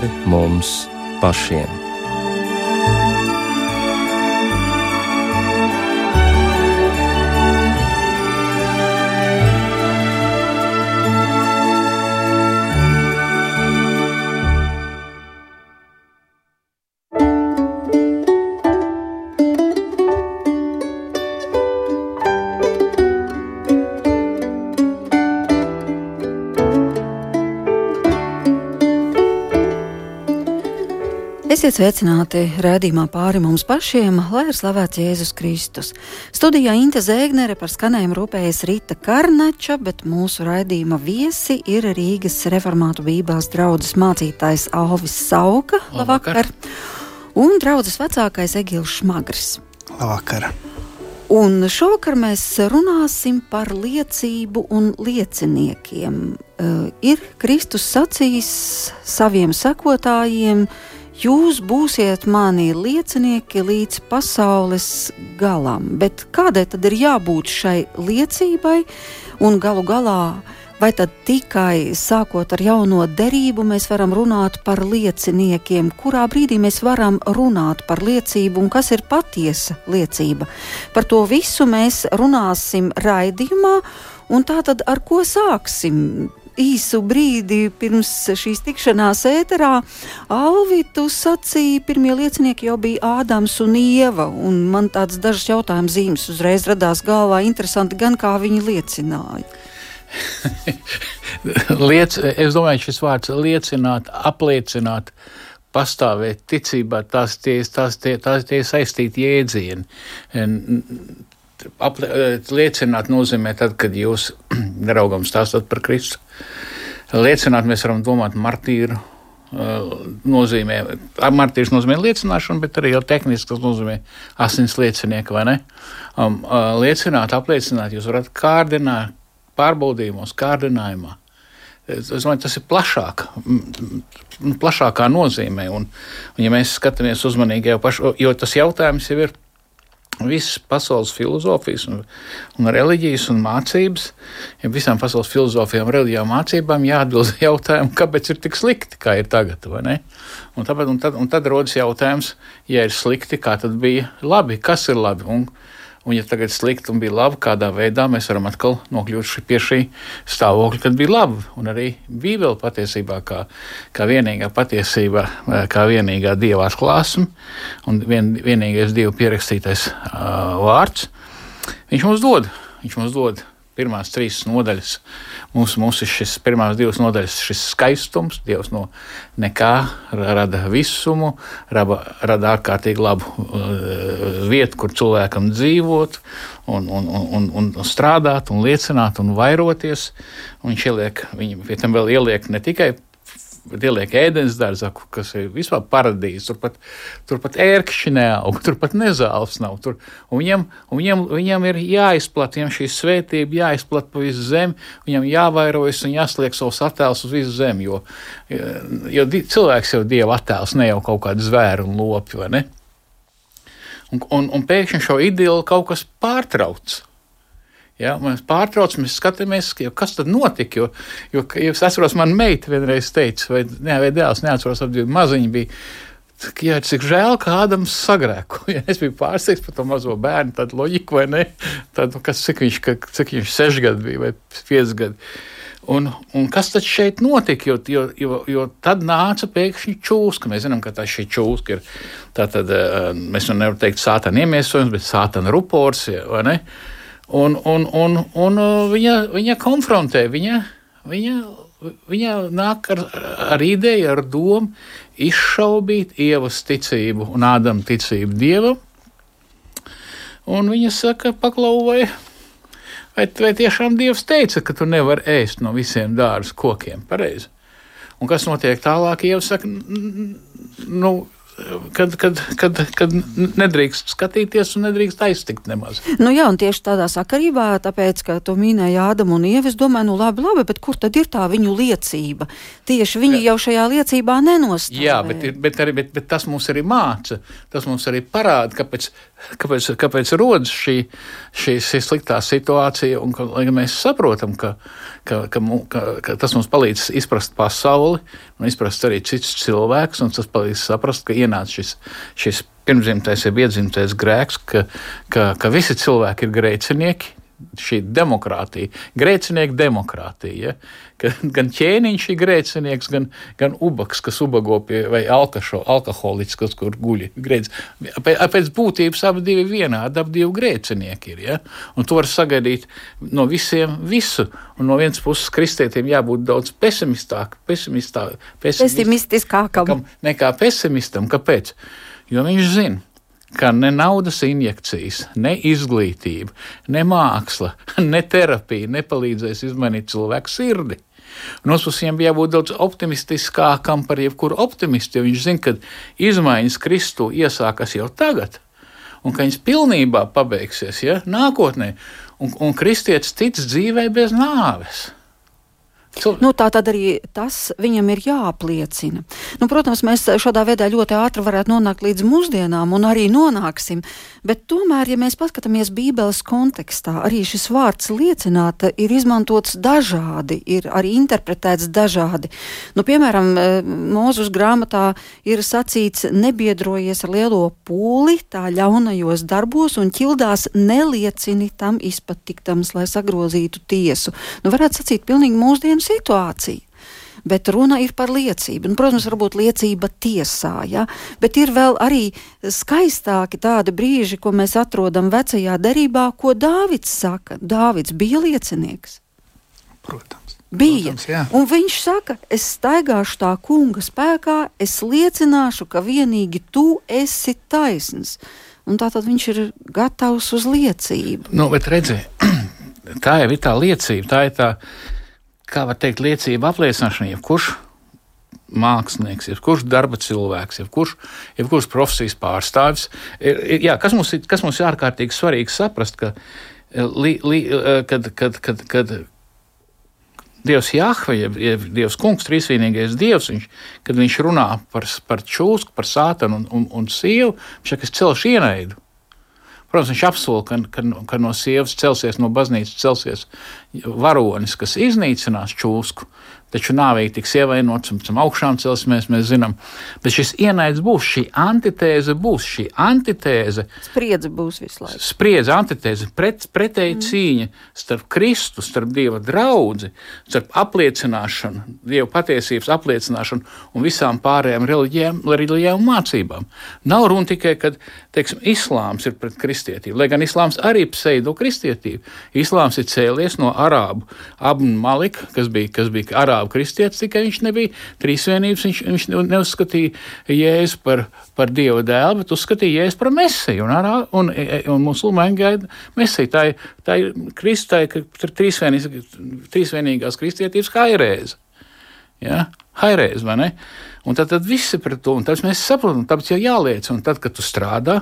pāri mums pašiem. Esiet sveicināti redzējumā pāri mums pašiem, lai ir slavēts Jēzus Kristus. Studijā Inte Zēgnere par skanējumu rūpējas Rīta Karnača, bet mūsu raidījuma viesi ir Rīgas reformātu bībās draudzes mācītājs Alvis Sauka. Labvakar! Un draudzes vecākais Egils Šmagris. Labvakar! Un šovakar mēs runāsim par liecību un lieciniekiem. Uh, ir Kristus sacījis saviem sekotājiem, uh, Jūs būsiet mani liecinieki līdz pasaules galam, bet kādai tad ir jābūt šai liecībai un galu galā? Vai tad tikai sākot ar jauno derību mēs varam runāt par lieciniekiem, kurā brīdī mēs varam runāt par liecību un kas ir patiesa liecība? Par to visu mēs runāsim raidījumā, un tā tad ar ko sāksim? Īsu brīdi pirms šīs tikšanās ēterā, Alvi, tu sacīji, pirmie liecinieki jau bija Ādams un Ieva, un man tāds dažs jautājums zīmes uzreiz radās galvā. Interesanti gan, kā viņi liecināja. Liec, es domāju, šis vārds liecināt, apliecināt, pastāvēt ticībā, tās tie, tās tie, tās tie saistīti jēdzieni liecināt nozīmē tad, kad jūs draugam stāstat par Kristu. Liecināt mēs varam domāt martīru. Nozīmē, martīrs nozīmē liecināšanu, bet arī jau tehniski tas nozīmē asins liecinieku, vai ne? Um, liecināt, apliecināt, jūs varat kārdināt, pārbaudījumos, kārdinājumā. Es domāju, tas ir plašāk, plašākā nozīmē. Un, un ja mēs skatāmies uzmanīgi jau pašu, jo tas jautājums jau ir visas pasaules filozofijas, un, un reliģijas un mācības, ja visām pasaules filozofijām, reliģijām, mācībām jāatbild jautājumu, kāpēc ir tik slikti, kā ir tagad. Un, tāpēc, un, tad, un tad rodas jautājums, ja ir slikti, kā tad bija labi, kas ir labi. Un, Un, ja tagad slikti un bija labi, kādā veidā mēs varam atkal nokļūt pie šī stāvokļa, kad bija labi. Un arī Bībele patiesībā kā, kā vienīgā patiesība, kā vienīgā dieva atklāsme un vien, vienīgais dieva pierakstītais uh, vārds, viņš mums dod. Viņš mums dod pirmās trīs nodaļas. Mums, mums ir šis pirmās divas nodaļas, šis skaistums, Dievs no nekā rada visumu, rada, rada ārkārtīgi labu uh, vietu, kur cilvēkam dzīvot, un, un, un, un, un strādāt, un liecināt, un vairoties. Un viņš ieliek, viņi pie tam vēl ieliek ne tikai ieliek ēdienas dārzā, kas ir vispār paradīze. Turpat, turpat ērkšķi neaug, turpat nezāles nav. Tur, un viņam, un viņam, viņam ir jāizplat, viņam šī svētība jāizplat pa visu zemi, viņam jāvairojas un jāsliek savus attēlus uz visu zemi, jo, jo cilvēks jau dieva attēls, ne jau kaut kāda zvēra un lopi, vai ne? Un, un, un pēkšņi šo ideju kaut kas pārtrauc. Ja, mēs pārtraucam, mēs skatāmies, kas tad notika. Jo, jo, jo es atceros, man meita vienreiz teica, vai, ne, vai dēls, neatceros, ap divi maziņi bija. Jā, cik žēl, ka Ādams sagrēkoja. Es biju pārsteigts par to mazo bērnu, tādu loģiku, vai ne? Tādu, kas, cik viņš, viņš seši gadi bija vai pieci gadi. Un, un kas tad šeit notika? Jo, jo, jo, jo tad nāca pēkšņi čūska. Mēs zinām, ka tā šī čūska ir. Tātad, eh, mēs nevaram teikt sātana iemiesojums, bet sātana rupors. Ne? Un, un, un, un viņa, viņa konfrontē, viņa, viņa, viņa nāk ar, ar ideju, ar domu izšaubīt ievas ticību un ādam ticību dievam. Un viņa saka, paklau, vai, vai, vai tiešām dievs teica, ka tu nevari ēst no visiem dārza kokiem? Pareizi. Un kas notiek tālāk? Ieva saka, nu, kad, kad, kad, kad nedrīkst skatīties un nedrīkst aiztikt nemaz. Nu jā, un tieši tādā sakarībā, tāpēc, ka tu minēji Ādamu un Ievu, es domāju, nu labi, labi, bet kur tad ir tā viņu liecība? Tieši viņi jā. jau šajā liecībā nenostāv. Jā, bet, ir, bet, arī, bet, bet tas mums arī māca, tas mums arī parāda, kāpēc kāpēc, kāpēc rodas šī, šī, šī sliktā situācija. Un, ka, mēs saprotam, ka, ka, ka, ka, ka tas mums palīdz izprast pasauli un izprast arī citus cilvēkus. Tas palīdz saprast, ka ienāca šis, šis pirmzimtais, jeb iedzimtais grēks, ka, ka, ka visi cilvēki ir grēcinieki šī demokrātija, grēcinieku demokrātija. Ja? Gan ķēniņš ir grēcinieks, gan, gan ubaks, kas ubago pie vai alkašo, alkoholiķis, kas kur guļ. Pēc būtības abi divi vienādi, abi divi grēcinieki ir. Ja? Un to var sagaidīt no visiem visu. Un no vienas puses kristietim jābūt daudz pesimistākam, pesimistiskākam nekā pesimistam. Kāpēc? Jo viņš zina ka ne naudas injekcijas, ne izglītība, ne māksla, ne terapija nepalīdzēs izmainīt cilvēku sirdi. Otras puses, bija jābūt daudz optimistiskākam par jebkuru optimistu, jo viņš zina, ka izmaiņas Kristu iesākas jau tagad, un ka viņas pilnībā pabeigsies ja, nākotnē, un, un kristietis tic dzīvē bez nāves. Nu, tā tad arī tas viņam ir jāapliecina. Nu, protams, mēs šādā veidā ļoti ātri varētu nonākt līdz mūsdienām, un arī nonāksim. Bet tomēr, ja mēs paskatāmies Bībeles kontekstā, arī šis vārds liecināt ir izmantots dažādi, ir arī interpretēts dažādi. Nu, piemēram, e, Mūzus grāmatā ir sacīts: nebiedrojies ar lielo pūli, tā ļaunajos darbos un ķildās neliecini tam izpatiktams, lai sagrozītu tiesu. Nu, varētu sacīt pilnīgi mūsdienu ekstrēma situācija. Bet runa ir par liecību. Un, protams, varbūt liecība tiesā, ja? bet ir vēl arī skaistāki tādi brīži, ko mēs atrodam vecajā derībā, ko Dāvids saka. Dāvids bija liecinieks. Protams. Bija. Protams, jā. un viņš saka, es staigāšu tā kunga spēkā, es liecināšu, ka vienīgi tu esi taisns. Un tā tad viņš ir gatavs uz liecību. Nu, bet redziet, tā jau ir tā liecība. Tā ir tā kā var teikt, liecība apliecināšana, jebkurš mākslinieks, jebkurš darba cilvēks, jebkurš, jebkurš profesijas pārstāvis. Ir, ir, jā, kas, mums ir, kas mums ir ārkārtīgi svarīgi saprast, ka, eh, li, li, eh, kad, kad, kad, kad Dievs Jahve, jeb, jeb Dievs Kungs, trīsvienīgais Dievs, viņš, kad viņš runā par, par čūsku, par sātanu un, un, un sievu, viņš saka, es celšu ienaidu. Protams, viņš apsola, ka, ka, ka no sievas celsies, no baznīcas celsies varonis, kas iznīcinās čūsku, taču nāvīgi tiks ievainots un pēc tam augšām celsimies, mēs zinām. Bet šis ienaids būs, šī antitēze būs, šī antitēze. Spriedze būs visu laiku. Spriedze, antitēze, pret, pretēji mm. cīņa starp Kristu, starp Dieva draudzi, starp apliecināšanu, Dieva patiesības apliecināšanu un visām pārējām reliģijām, reliģijām un mācībām. Nav runa tikai, kad, teiksim, islāms ir pret kristietību, lai gan islāms arī pseido kristietību. Islāms ir cēlies no arābu Abnu Malika, kas bija, kas bija arābu kristietis, tikai viņš nebija trīsvienības, viņš, viņš neuzskatīja Jēzu par, par Dieva dēlu, bet uzskatīja Jēzu par mesiju, un, arā, un, un musulmaņi gaida mesiju. Tā ir, tā ir kristai, ka trīsvienīgās kristietības hairēze. Ja? Hairēze, vai ne? Un tad, tad viss ir pret to, un tad mēs saprotam, tāpēc jau jāliec, un tad, kad tu strādā,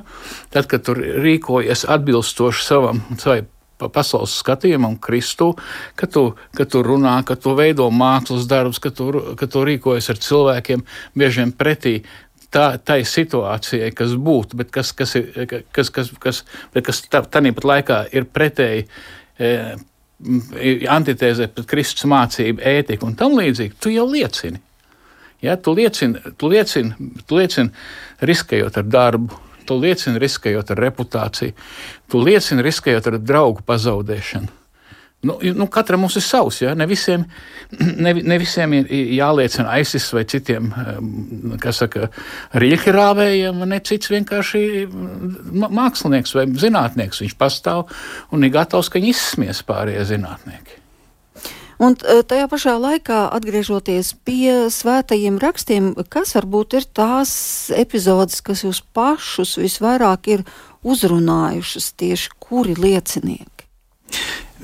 tad, kad tu rīkojies atbilstoši savam, savai pasaules skatījumam, Kristu, ka tu, ka tu runā, ka tu veido mākslas darbus, ka tu, ka tu rīkojies ar cilvēkiem bieži vien pretī. Tā, tā ir situācija, kas būtu, bet kas, kas, ir, kas, kas, kas, kas tā, tāpat laikā ir pretēji e, antitēzē pret Kristus mācību, ētiku un tam līdzīgi, tu jau liecini. Ja, tu liecini, tu liecini, tu liecini riskējot ar darbu, Tu liecini riskējot ar reputāciju, tu liecini riskējot ar draugu pazaudēšanu. Nu, nu, katram mums ir savs. Ja? Ne, visiem, ne, ne visiem ir jāliecina ISIS vai citiem saka, rīķerāvējiem, ne cits vienkārši mākslinieks vai zinātnieks. Viņš pastāv un ir gatavs, ka viņi izsmies pārējie zinātnieki. Un e, tajā pašā laikā, atgriežoties pie svētajiem rakstiem, kas varbūt ir tās epizodes, kas jūs pašus visvairāk ir uzrunājušas, tieši kuri liecinieki?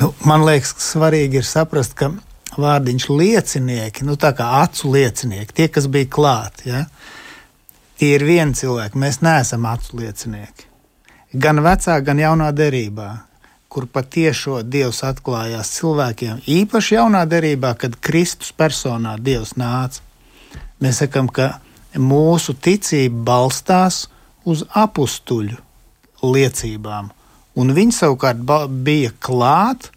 Nu, man liekas, ka svarīgi ir saprast, ka vārdiņš liecinieki, nu tā kā acu liecinieki, tie, kas bija klāt, ja, tie ir vieni cilvēki, mēs neesam acu liecinieki. Gan vecā, gan jaunā derībā kur patiešo Dievs atklājās cilvēkiem, īpaši jaunā derībā, kad Kristus personā Dievs nāca. Mēs sakām, ka mūsu ticība balstās uz apstuļu liecībām. Un viņi savukārt bija klāt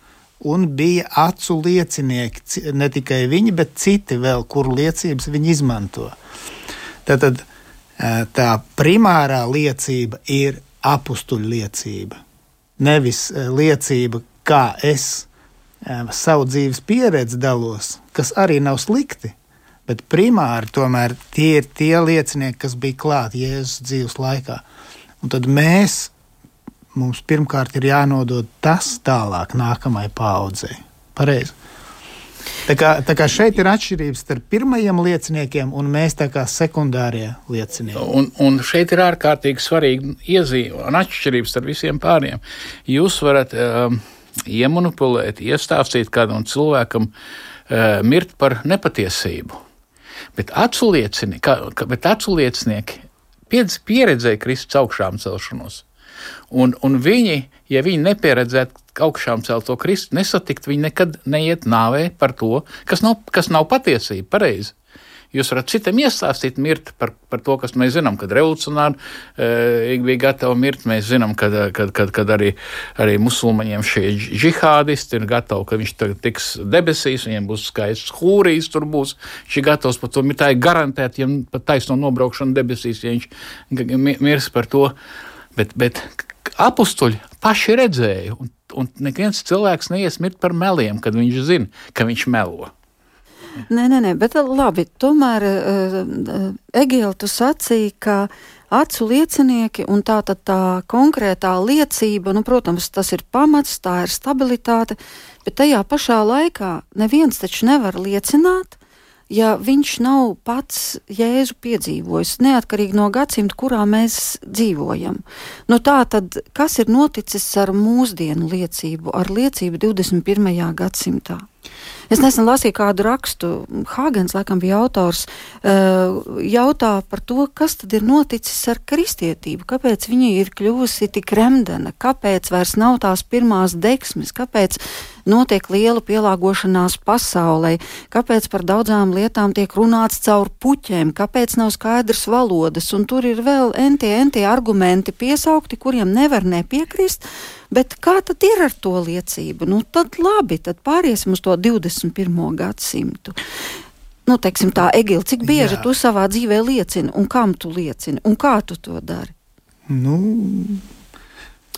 un bija acu liecinieki. Ci- Ne tikai viņi, bet citi vēl, kuru liecības viņi izmanto. Tātad tā primārā liecība ir apstuļu liecība. Nevis eh, liecība, kā es eh, savu dzīves pieredzi dalos, kas arī nav slikti. Bet primāri tomēr tie ir tie liecinieki, kas bija klāt Jēzus dzīves laikā. Un tad mēs, mums pirmkārt ir jānodod tas tālāk nākamajai paudzei. Pareizi. Tā kā, tā kā šeit ir atšķirības starp pirmajiem lieciniekiem un mēs tā kā sekundārie liecinieki. Un, un šeit ir ārkārtīgi svarīgi iezīme un atšķirības ar visiem pāriem. Jūs varat um, iemanipulēt, iestāstīt kādam cilvēkam uh, mirt par nepatiesību. Bet aculiecinieki, ka, ka, bet aculiecinieki pieredzēja Kristus augšām celšanos. Un, un viņi, ja viņi nepieredzētu augšām celto Kristu, nesatikt, viņi nekad neiet nāvē par to, kas nav, kas nav patiesība, pareizi. Jūs varat citam iestāstīt, mirt par, par to, kas mēs zinām, kad revolucionāri e, bija gatavi mirt. Mēs zinām, ka kad, kad, kad arī, arī musulmaņiem šie džihādisti ir gatavi, ka viņš tagad tiks debesīs, viņiem būs skaists hūrijs, tur būs. Ir gatavs par to. Tā ir garantēta, ja pat taisno nobraukšana debesīs, ja viņš mirs par to. Bet, bet apstuļi paši redzēja, un, un neviens cilvēks neies mirt par meliem, kad viņš zina, ka viņš melo. Nē, nē, nē, bet uh, labi. Tomēr, uh, Egīla, tu sacīji, ka acu liecinieki un tā tad tā konkrētā liecība, nu, protams, tas ir pamats, tā ir stabilitāte, bet tajā pašā laikā neviens taču nevar liecināt, ja viņš nav pats Jēzu piedzīvojis, neatkarīgi no gadsimta, kurā mēs dzīvojam. Nu, tā tad, kas ir noticis ar mūsdienu liecību, ar liecību 21. gadsimtā? Es nesen lasīju kādu rakstu, Hāgens, laikam, bija autors, uh, jautā par to, kas tad ir noticis ar kristietību, kāpēc viņa ir kļuvusi tik remdena, kāpēc vairs nav tās pirmās deksmes, kāpēc notiek liela pielāgošanās pasaulē, kāpēc par daudzām lietām tiek runāts caur puķiem, kāpēc nav skaidrs valodas, un tur ir vēl entie, entie argumenti piesaukti, kuriem nevar nepiekrist, bet kā tad ir ar to liecību? Nu, tad labi, tad pāriesim uz to 21. gadsimtu. Nu, teiksim tā, Egil, cik bieži Jā. tu savā dzīvē liecini, un kam tu liecini, un kā tu to dari? Nu,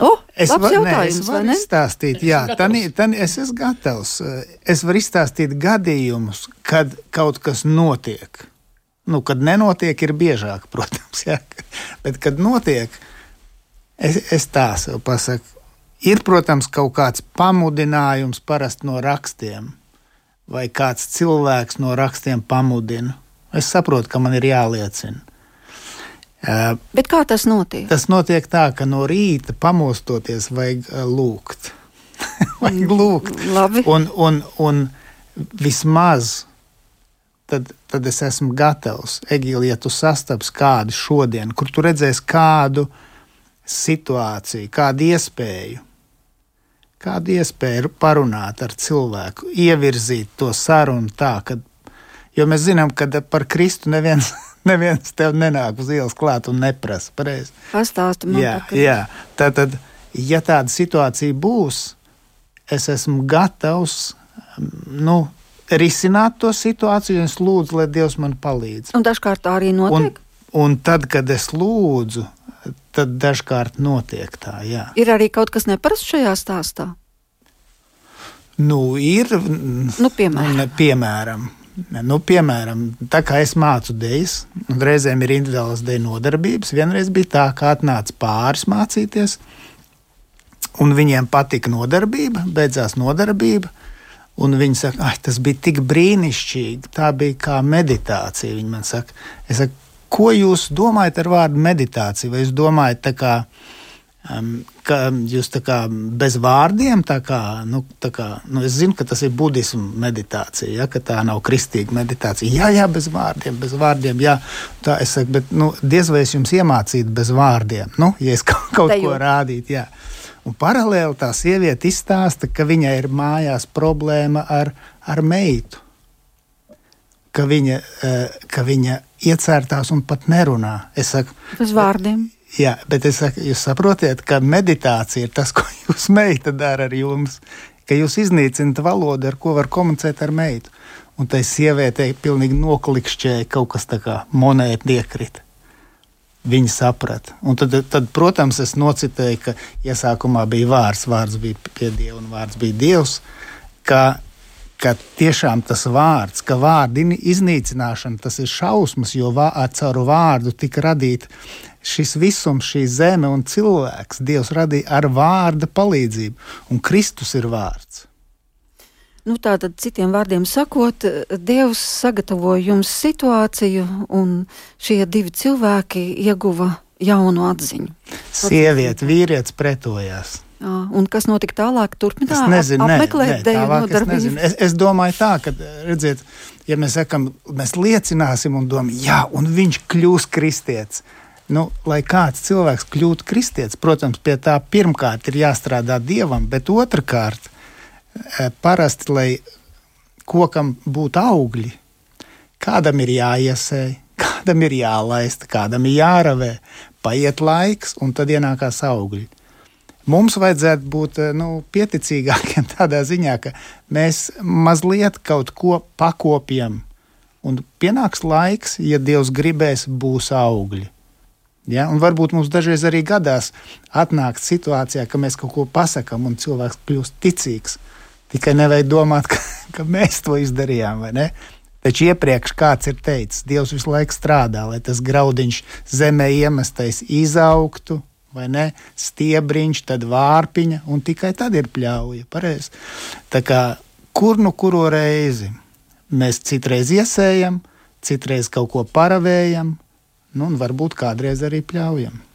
oh, Es varu jautājums, vai varu ne? izstāstīt, Es jā, tani, tani, es esmu gatavs. Es varu izstāstīt gadījumus, kad kaut kas notiek. Nu, kad nenotiek, ir biežāk, protams, jā. bet kad notiek, es, es tā sev pasaku. Ir, protams, kaut kāds pamudinājums parasti no rakstiem, vai kāds cilvēks no rakstiem pamudina. Es saprotu, ka man ir jāliecina. Bet kā tas notiek? Tas notiek tā, ka no rīta pamostoties vajag lūgt. vajag lūgt. Labi. Un, un, un vismaz tad, tad es esmu gatavs. Egīli, ja tu sastaps kādu šodien, kur tu redzēsi kādu situāciju, kādu iespēju, kādu iespēju parunāt ar cilvēku, ievirzīt to sarunu tā, ka, jo mēs zinām, ka par Kristu neviens. Neviens tev nenāk uz ielas klāt un neprasa. Pareizi. Pastāsti man Jā, Kristu. jā. Tātad, ja tāda situācija būs, es esmu gatavs nu, risināt to situāciju, un es lūdzu, lai Dievs man palīdz. Un dažkārt tā arī Un, notiek. un tad, kad es lūdzu, tad dažkārt notiek tā, jā. Ir arī kaut kas neparasts šajā stāstā. Nu, ir, Nu, piemēram. Ne, piemēram. Nu, piemēram, tā kā es mācu dēļas, un reizēm ir individuālas dēļa nodarbības. Vienreiz bija tā, ka atnāca pāris mācīties, un viņiem patika nodarbība, beidzās nodarbība. Un viņi saka, ah, tas bija tik brīnišķīgi. Tā bija kā meditācija. Viņi man saka, saku, ko jūs domājat ar vārdu meditācija? Vai jūs domājat tā kā ka jūs tā kā bez vārdiem, tā kā, nu, tā kā, nu, es zinu, ka tas ir budismu meditācija, ja, ka tā nav kristīga meditācija. Jā, jā, bez vārdiem, bez vārdiem. Jā. Tā es saku, bet nu, diez vai es jums iemācītu bez vārdiem, nu, ja es kaut, kaut ko rādītu. Jā. Un paralēli tā sieviete izstāsta, ka viņai ir mājās problēma ar, ar meitu. Ka viņa, eh, ka viņa iecērtās un pat nerunā. Es saku, Bez vārdiem. Jā, bet es saku, jūs saprotat, ka meditācija ir tas, ko jūs meita dara ar jums. Ka jūs iznīcināt valodu, ar ko var komunicēt ar meitu. Un tai sievietei pilnīgi noklikšķēja kaut kas tāds kā monēta iekrita. Viņi saprata. Un tad, tad, protams, es nocitēju, ka iesākumā bija vārds, vārds bija pie Dieva un vārds bija Dievs. Ka, ka tiešām tas vārds, ka vārdu iznīcināšana, tas ir šausmas, jo vā, caur vārdu tika radīta šis visums, šī zeme un cilvēks. Dievs radīja ar vārda palīdzību, un Kristus ir vārds. Nu, Tātad, citiem vārdiem sakot, Dievs sagatavoja jums situāciju, un šie divi cilvēki ieguva jaunu atziņu. Sieviete, vīrietis pretojās. Jā, un kas notika tālāk? Turpināt, apmeklēt ne, tālāk, es. Es, es domāju, tā, ka, redziet, ja mēs sakām, mēs liecināsim un domājam, jā, un viņš kļūs kristietis. Nu, lai kāds cilvēks kļūtu kristietis, protams, pie tā pirmkārt ir jāstrādā dievam, bet otrkārt Eh, parasti, lai kokam būtu augļi, kādam ir jāiesēj, kādam ir jālaista, kādam ir jāravē. Paiet laiks, un tad ienākās augļi. Mums vajadzētu būt eh, nu, pieticīgākiem tādā ziņā, ka mēs mazliet kaut ko pakopjam, un pienāks laiks, ja Dievs gribēs, būs augļi. Ja? Un varbūt mums dažreiz arī gadās atnākt situācijā, ka mēs kaut ko pasakām, un cilvēks kļūst ticīgs. Tikai nevajag domāt, ka, ka mēs to izdarījām? Taču iepriekš kāds ir teicis, Dievs visu laiku strādā, lai tas graudiņš zemē iemestais izaugtu, vai ne? Stiebriņš, tad vārpiņa, un tikai tad ir pļauja. Pareizi. Tā kā kur nu kuru reizi mēs citreiz iesējam, citreiz kaut ko paravējam, nu, un varbūt kādreiz arī pļaujam.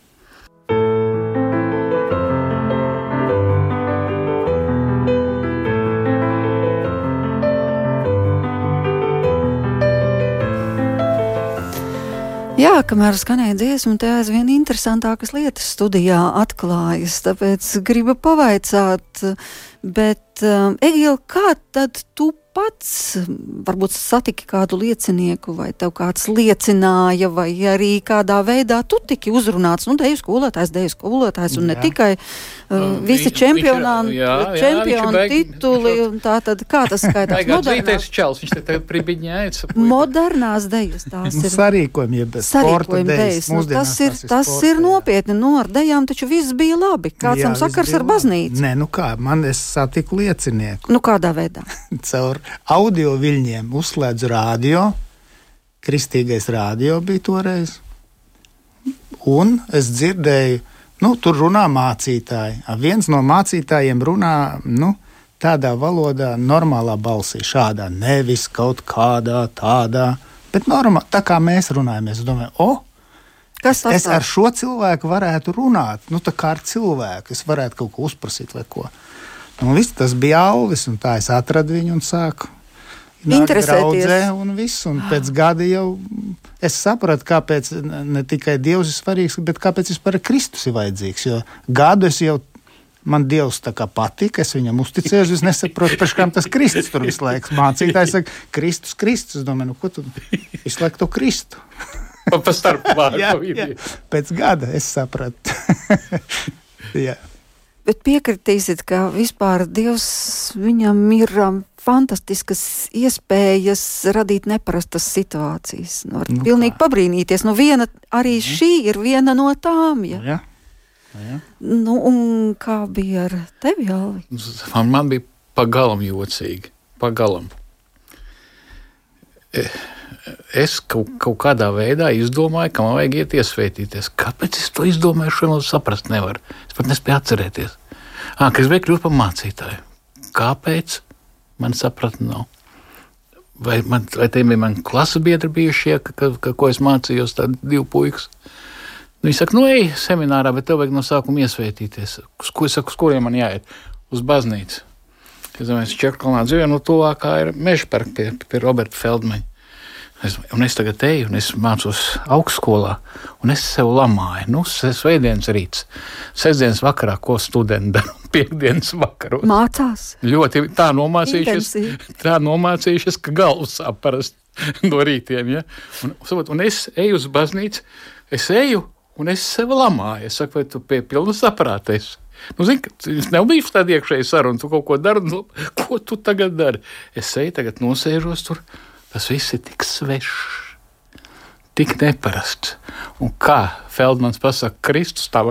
Jā, kamēr skanēja dziesma, te aizvien interesantākas lietas studijā atklājas. Tāpēc gribu pavaicāt, bet um, Egīla, kā tad tu pats varbūt satiki kādu liecinieku, vai tev kāds liecināja, vai arī kādā veidā tu tiki uzrunāts, nu, deju skolotājs, deju skolotājs, un ne jā. tikai uh, visi čempionāti, čempionu tituli, un tā tad kā tas skaitās? Modernās, čels, viņš te pribiņājas. Modernās dejas tās nu, ir. Sarīkojumi, ja bez sarīkojumi dejas. Nu, tas ir, tas sporta, ir nopietni, nu, ar dejām taču viss bija labi. Kāds tam sakars ar baznīcu? Nē, nu kā, man es satiku liecinieku. Nu, kādā veidā? Caur audio viļņiem uzslēdzu radio. Kristīgais radio bija toreiz. Un es dzirdēju, nu, tur runā mācītāji. Viens no mācītājiem runā nu, tādā valodā, normālā balsī, šādā, nevis kaut kādā tādā, bet normāli, tā kā mēs runājam. Es domāju, o, Kas tas es ar šo cilvēku varētu runāt, nu, tā kā ar cilvēku. Es varētu kaut ko uzprasīt vai ko. Un viss tas bija Alvis, un tā es atradu viņu un sāku interesēties. Un viss, un pēc gada jau es sapratu, kāpēc ne tikai Dievs ir svarīgs, bet kāpēc vispār Kristus ir vajadzīgs. Jo gadu es jau man Dievs tā kā patika, es viņam uzticējos, es nesaprotu, pēc kam tas Kristus tur visu laiku mācītājs saka, Kristus, Kristus. Es domāju, nu, ko tu visu laiku to Kristu? Pa starp vārdu. jā, jā. Pēc gada es sapratu. jā. Bet piekritīsiet, ka vispār Dievs viņam ir um, fantastiskas iespējas radīt neparastas situācijas. Nu, var nu, pilnīgi kā? pabrīnīties. Nu, viena, arī mhm. šī ir viena no tām. Ja? Ja. Ja. Nu, un kā bija ar tevi, Alvi? Man, man bija pagalam jocīgi. Pagalam. E, es kaut, kaut kādā veidā izdomāju, ka man vajag iet iesvētīties. Kāpēc es to izdomāju? Šo vēl saprast nevaru. Es pat nespēju atcerēties. Ah, ka es biju kļūt par mācītāju. Kāpēc? Man sapratni nav. Vai, man, vai tie bija mani klases biedri bijušie, ka, ka, ka, ko es mācījos, tādi divi puikas? Nu, viņi saka, nu, ej, seminārā, bet tev vajag no sākuma iesvētīties. Uz, ko, saku, uz kuriem man jāiet? Uz baznīcu. Es domāju, ka Čeklānā dzīvo, nu, tuvākā ir meža parka pie, pie Roberta Feldmaņa. Es, un es tagad eju, un es mācos augstskolā, un es sev lamāju. Nu, svētdienas rīts, sestdienas vakarā, ko studenti dara. Piektdienas vakaros. Mācās. Ļoti tā nomācījušies, Intensīvi. tā nomācījušies, ka galvas sāp parasti no rītiem. Ja? Un, un es eju uz baznīcu, es eju, Un es sev lamāju. Es saku, vai tu pie pilnas saprāta esi? Nu, zini, tas nav bijis tāda iekšēja saruna, tu kaut ko dari, nu, ko tu tagad dari? Es eju, tagad nosēžos tur, tas viss ir tik svešs tik neparasts. Un kā Feldmans pasakā, Kristus tā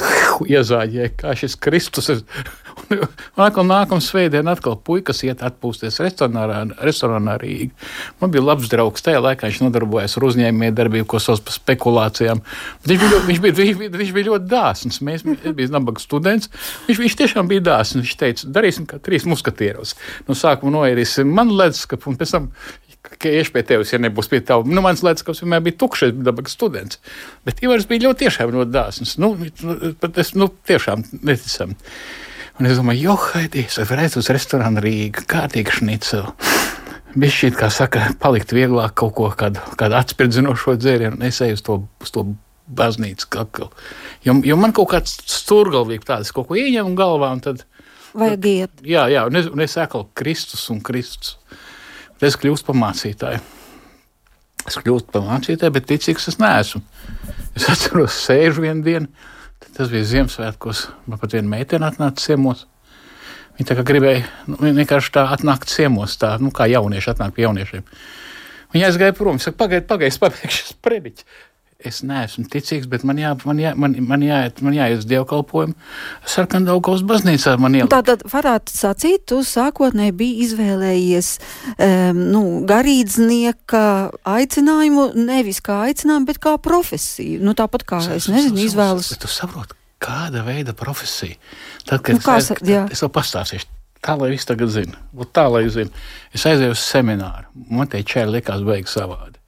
iezāģēja, kā šis Kristus ir. Un atkal nākamā svētdiena, atkal puikas iet atpūsties restorānā, restorānā Rīgā. Man bija labs draugs. Tajā laikā viņš nodarbojās ar uzņēmējdarbību, ko sauc par spekulācijām. Viņš bija, viņš bija, viņš bija, viņš bija ļoti dāsns. Mēs bijām nabaga students. Viņš, viņš tiešām bija dāsns. Viņš teica, darīsim kā trīs muskatieros. No sākuma noērīsim man leduskapu, un pēc tam ka iešu pie tevis, ja nebūs pie tevis. Nu, mans ledus vienmēr bija tukšs, dabas students. Bet Ivars bija ļoti tiešām ļoti dāsns. Nu, pat es nu, tiešām neticami. Un es domāju, jo, haidīs, es redzu uz restorānu Rīgā, kārtīgi šniceli. Bija šī, kā saka, palikt vieglāk kaut ko, kādu, kādu atspirdzinošo dzērienu, un es eju uz to, uz to baznīcu kaklu. Jo, jo man kaut kāds stūrgalvīgi tāds, kaut ko ieņem galvā, un tad. Vajag iet. Jā, jā, un es, un es atkal Kristus un Kristus. Es kļūstu par mācītāju. Es kļūstu par mācītāju, bet ticīgs es neesmu. Es atceros, sēžu vienu dienu, tas bija Ziemassvētkos. Man pat viena meitene atnāca ciemos. Viņa tā kā gribēja nu, vienkārši tā atnākt ciemos, tā nu, kā jaunieši atnāk pie jauniešiem. Viņa aizgāja prom. Viņa saka, pagaidi, pagaidi, es pabeigšu šis prediķis es neesmu ticīgs, bet man, jā, man, jā, man, man, jāiet, man jāiet uz dievkalpojumu. Sarkandaugaus baznīcā. Tātad varētu sacīt, tu sākotnēji biji izvēlējies um, nu, garīdznieka aicinājumu nevis kā aicinājumu, bet kā profesiju. Nu, tāpat kā, es nezinu, izvēles. Tu saproti, kāda veida profesija? Tad, kad nu, kā, es, jā. es vēl pastāstīšu. Tā lai viss tagad zina, tā lai zina. Es aizēju uz semināru. Man te čēri likās beigas savādi.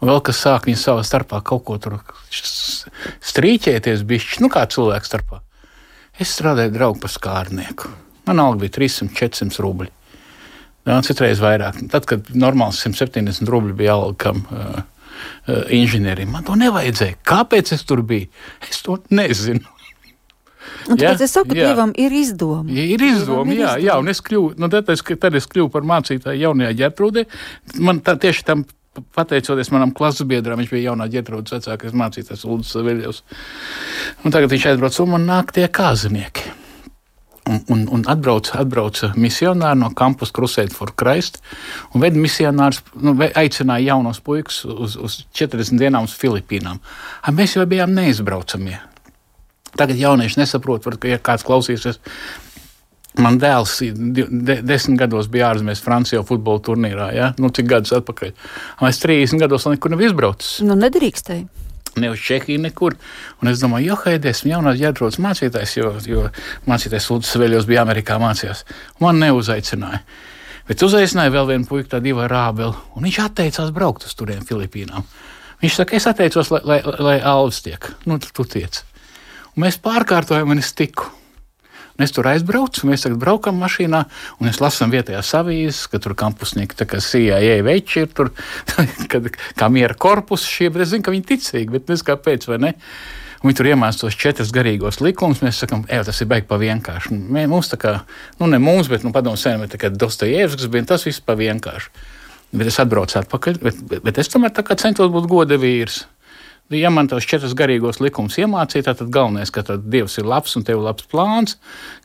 Un vēl kas sāk viņu savā starpā kaut ko tur strīķēties, bišķi, nu kā cilvēku starpā. Es strādāju draugu par skārnieku. Man alga bija 300, 400 rubļi. Jā, citreiz vairāk. Tad, kad normāls 170 rubļi bija alga kam uh, inženierim, man to nevajadzēja. Kāpēc es tur biju? Es to nezinu. Un tāpēc jā, es saku, ka Dievam ir izdoma. Ja ir izdoma, jā, jā, un es kļuvu, nu, tad, es, tad es kļuvu par mācītāju jaunajā ģērtrūdē. Man tā, tieši tam pateicoties manam klases biedram, viņš bija jaunā ģetrūdas vecākais mācītājs Ulus Saviļevs. Un tagad viņš aizbrauc un man nāk tie kāzinieki. Un, un, un atbrauca, atbrauca misionāri no kampus Crusade for Christ un veda misionārus, nu, aicināja jaunos puikas uz, uz 40 dienām uz Filipīnām. A, mēs jau bijām neizbraucamie. Tagad jaunieši nesaprot, var, ka ja kāds klausīsies Man dēls de, desmit gados bija ārzemēs, Francijā futbola turnīrā. Ja? Nu, cik gadus atpakaļ? Es 30 gados nekur nevienu izbraucis. Nu, nedrīkstēji. Ne uz Čehiju, nekur. Un es domāju, jo Haidē esmu jaunās ģērbrodas mācītājs, jo, jo mācītājs Lūdzu Sveļos bija Amerikā mācījās. Man neuzaicināja. Bet uzaicināja vēl vienu puiku, tādu divu rābeli, un viņš atteicās braukt uz turien Filipīnām. Viņš saka, es atteicos, lai, lai, lai Alvis tiek. Nu, tu, tu tiec. Un mēs pārkārtojam, un es tiku. Mēs tur aizbraucam, mēs tagad braukam mašīnā, un mēs lasām vietējās avīzes, ka tur kampusnieki, tā kā CIA veči ir tur, kad, kā miera korpus šie, bet es zinu, ka viņi ticīgi, bet nezinu, kāpēc, vai ne. Viņi tur iemācās četrus garīgos likumus. Mēs sakām, ej, tas ir baigi pa vienkārši. Mums tā kā, nu ne mums, bet nu, padomu senam, tā kā Dostojevskis bija, tas viss pa vienkārši. Bet es atbraucu atpakaļ, bet, bet, bet es tomēr centos būt goda vīrs ja man tos četrus garīgos likumus iemācīja, tad galvenais, ka Dievs ir labs un tev ir labs plāns,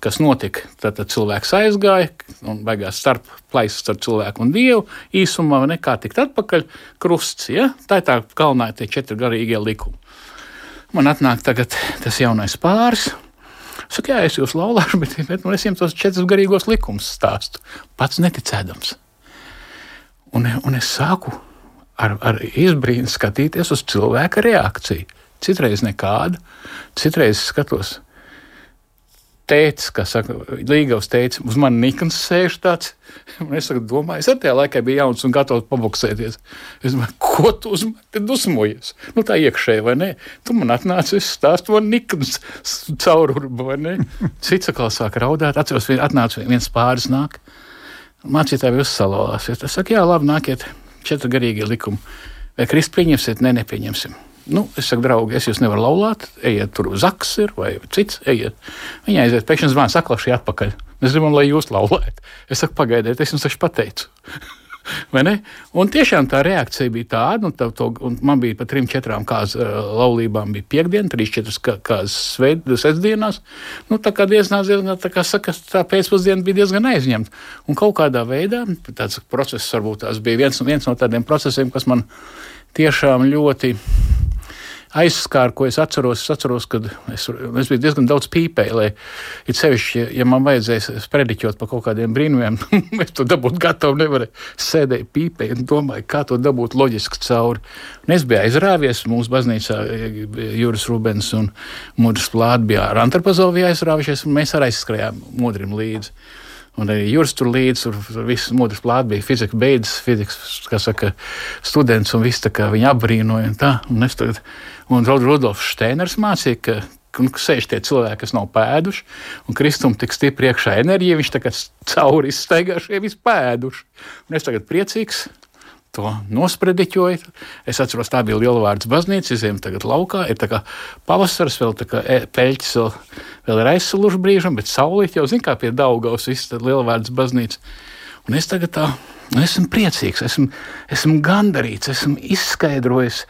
kas notika. Tad, tad cilvēks aizgāja un beigās starp plaisas starp cilvēku un Dievu īsumā, nekā tikt atpakaļ krusts. Ja? Tā ir tā galvenā tie četri garīgie likumi. Man atnāk tagad tas jaunais pāris. Saka, jā, es jūs laulāšu, bet, bet nu, es jums tos četrus garīgos likumus stāstu. Pats neticēdams. Un, un es sāku ar, ar izbrīnu skatīties uz cilvēka reakciju. Citreiz nekāda, citreiz skatos. Tēcis, kas saka, Līgavs teica, uz mani Nikons sēž tāds. Es saku, domāju, es ar tajā laikā biju jauns un gatavs paboksēties. Es domāju, ko tu uz mani dusmojies? Nu tā iekšēji, vai ne? Tu man atnāci, es stāstu man Nikons caururba, vai ne? Cits atkal sāk raudāt, atceros, atnāca viens pāris nāk. Mācītāji uzsalojās. Es saku, jā, labi, nākiet četri garīgie likumi. Vai Kristu pieņemsiet, ne, nepieņemsim. Nu, es saku, draugi, es jūs nevaru laulāt, ejiet tur uz akses, vai cits, ejiet. Viņa aiziet, pēkšņi zvans, saklaši atpakaļ. Mēs gribam, lai jūs laulājat. Es saku, pagaidiet, es jums taču pateicu. Un tiešām tā reakcija bija tāda, un, tā, to, un man bija pat trim, četrām kāzas uh, laulībām, bija piekdiena, trīs, četras kāzas svētdienās. Nu, tā kā diezgan, tā kā saka, tā pēcpusdiena bija diezgan aizņemta. Un kaut kādā veidā tāds process varbūt tās bija viens, viens no tādiem procesiem, kas man tiešām ļoti aizskāra, ko es atceros. Es atceros, ka es, es biju diezgan daudz pīpēju, lai it sevišķi, ja, man vajadzēs sprediķot par kaut kādiem brīnumiem, es to dabūtu gatavu, nevarēju sēdēt pīpēji un domāju, kā to dabūt loģiski cauri. Un es biju aizrāvies mūsu baznīcā, Juris Rubens un Mudrs Plāta bija ar Antarpazoviju aizrāvušies, un mēs arī aizskrējām Mudrim līdzi. Un arī Juris tur līdzi, tur viss mūžs plāts bija fizika, beidzas fizikas, saka, students, un viss viņa apbrīnoja. Un tā, un es tagad, un Rudolfs Steiners mācīja, ka, un sēž tie cilvēki, kas nav pēduši, un kristum tik stipri iekšā enerģija, viņš tā kā cauri izstaigājušie vispēduši. Un es tagad priecīgs, to nosprediķoju. Es atceros, tā bija Lielvārds baznīca, izējām tagad laukā, ir tā kā pavasars, vēl tā kā e, peļķis vēl, vēl ir aizsaluši brīžam, bet saulīt jau zin kā pie Daugaus, viss tad Lielvārds baznīca. Un es tagad tā, esmu priecīgs, esmu, esmu gandarīts, esmu izskaidrojis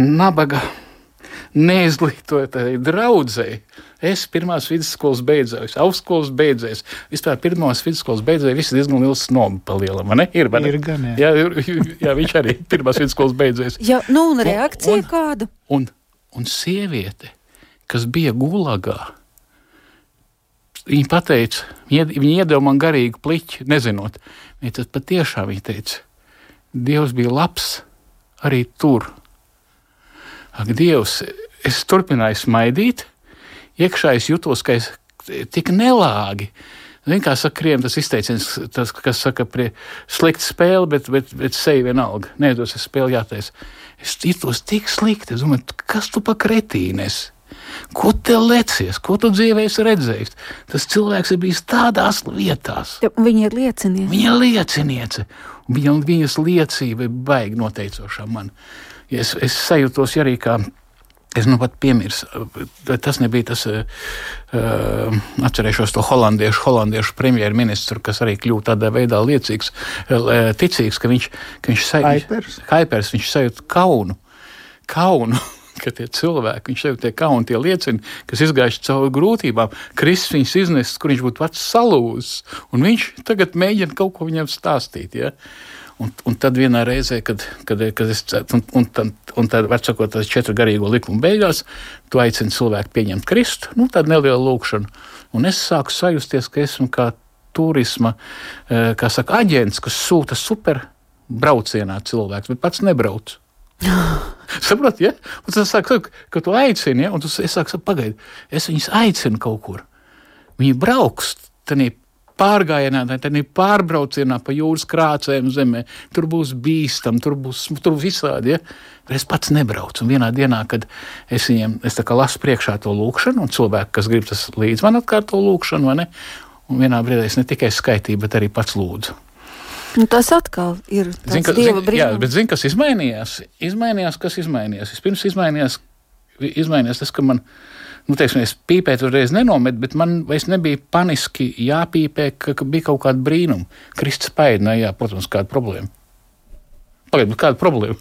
nabaga neizglītotai draudzēji. Es pirmās vidusskolas beidzēju, augstskolas beidzēju. Vispār pirmās vidusskolas beidzēju, visi diezgan liels snobu palielam. Ir, man, ir gan, jā. Jā, jā, viņš arī pirmās vidusskolas beidzēs. Jā, nu un reakcija un, un, kāda? Un, un sieviete, kas bija gulagā, viņa teica, viņa iedeva man garīgu pliķi, nezinot. Viņa tas patiešām viņa teica, Dievs bija labs arī tur. Ak, Dievs, es turpināju smaidīt, iekšā es jutos, ka es tik nelāgi. Zini, kā saka, kriem tas izteiciens, tas, kas saka, prie slikta spēle, bet, bet, bet seja vienalga. Tas ir spēle jātais. Es jutos tik slikti. Es domāju, kas tu pa kretīnes? Ko te lecies, ko tu dzīvē esi redzējis? Tas cilvēks ir bijis tādās vietās. Viņa ir lieciniece. Viņa ir lieciniece. Viņa, viņas liecība ir baigi noteicoša man. Es, es sajūtos arī kā Es nu pat piemirsu, tas nebija tas, uh, atcerēšos to holandiešu, holandiešu premjerministru, kas arī kļūst tādā veidā liecīgs, uh, ticīgs, ka viņš, ka viņš, sajūt, Haipers, viņš sajūt kaunu. kaunu. Ka tie cilvēki, viņš jau tie kauni tie liecina, kas izgājuši cauri grūtībām, Kristus viņus iznesis, kur viņš būtu pats salūzis. Un viņš tagad mēģina kaut ko viņam stāstīt. Ja? Un, un tad vienā reizē, kad, kad, kad es un, un, un, un tad, sakot, tas četru garīgo likumu beigās, tu aicini cilvēku pieņemt Kristu, nu, tādu nelielu lūkšanu. Un es sāku sajusties, ka esmu kā turisma eh, kā saka, aģents, kas sūta super braucienā cilvēks, bet pats nebrauc. Saprotiet, ja? Un tas saka, ka tu aicini, ja? un tu, es saku, pagaidi, es viņus aicinu kaut kur. Viņi brauks tajā pārgājienā, tad ir pārbraucienā pa jūras krācēm zemē. Tur būs bīstami, tur būs tur visādi. Ja? Es pats nebraucu. Un vienā dienā, kad es viņiem es lasu priekšā to lūkšanu, un cilvēki, kas grib tas līdzi man atkārto lūkšanu, un vienā brīdī es ne tikai skaitīju, bet arī pats lūdzu. Nu, tas atkal ir zin, ka, zin, jā, bet zini, kas izmainījās? Izmainījās, kas izmainījās. Vispirms izmainījās, izmainījās tas, ka man viņa nu, teiksim, es pīpēt uzreiz nenometu, bet man vairs nebija paniski jāpīpē, ka, ka bija kaut kāda brīnuma. Kristus spēja, ne, jā, protams, kāda problēma. Pagaidiet, kāda problēma?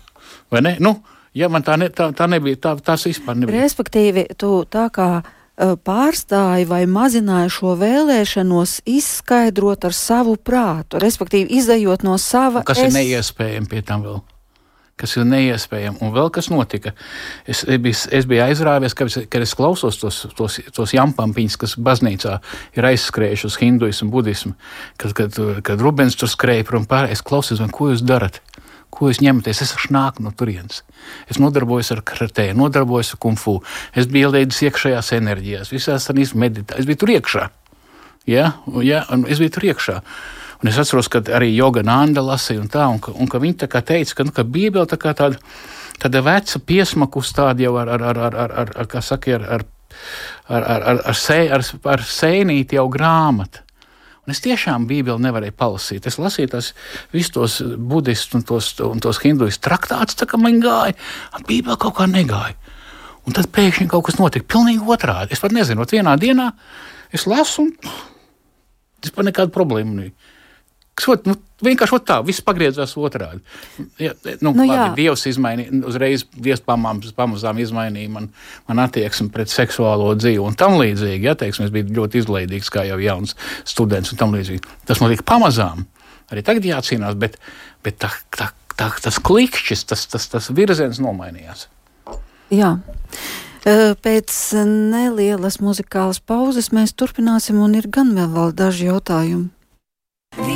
Vai ne? Nu, ja man tā, ne, tā, tā nebija, tā, tās vispār nebija. Respektīvi, tu tā kā pārstāji vai mazināji šo vēlēšanos izskaidrot ar savu prātu, respektīvi izējot no sava. Kas es... ir neiespējami pie tam vēl? Kas ir neiespējami. Un vēl kas notika. Es, es, es biju aizrāvies, kad kad es klausos tos, tos, tos jampampiņus, kas baznīcā ir aizskrējuši uz hinduismu, budismu, kad, kad, kad Rubens tur skrēja prom pārējais. Es klausos, ko jūs darat. Ko jūs ņematies? Es nāku no turienes. Es nodarbojos ar karatē, nodarbojos ar kungfu. Es biju ielēdis iekšējās enerģijās, visās tādās meditēs. Es biju tur iekšā. Ja? Ja? Es biju tur iekšā. Un es atceros, ka arī Joga Nanda lasīja un tā, un ka, un ka viņi tā kā teica, ka, nu, ka Bībele tā kā tāda, tāda veca piesmakus tāda jau ar, ar, ar, ar, ar, ar, ar kā saka, ar, ar, ar, ar, ar, ar, sē, ar, ar sēnīti jau grāmatu. Un es tiešām Bībeli nevarēju palasīt. Es lasīju tos visus tos budistus un tos, un tos hinduistus traktātus, tā kā man gāja. Bībeli kaut kā negāja. Un tad pēkšņi kaut kas notika pilnīgi otrādi. Es pat nezinu, vienā dienā es lasu, un vispār nekāda problēma nebija kas ot, nu, vienkārši ot tā, viss pagriezās otrādi. Ja, nu, nu, labi, Dievs izmainīja, uzreiz Dievs pamazām, pamazām izmainīja man, man attieksmi pret seksuālo dzīvi un tam līdzīgi. Ja, teiksim, es biju ļoti izlaidīgs, kā jau jauns students un tam līdzīgi. Tas notika pamazām. Arī tagad jācīnās, bet, bet tā, tā, tā, tas klikšķis, tas, tas, tas virziens nomainījās. Jā. Pēc nelielas muzikālas pauzes mēs turpināsim, un ir gan vēl daži jautājumi.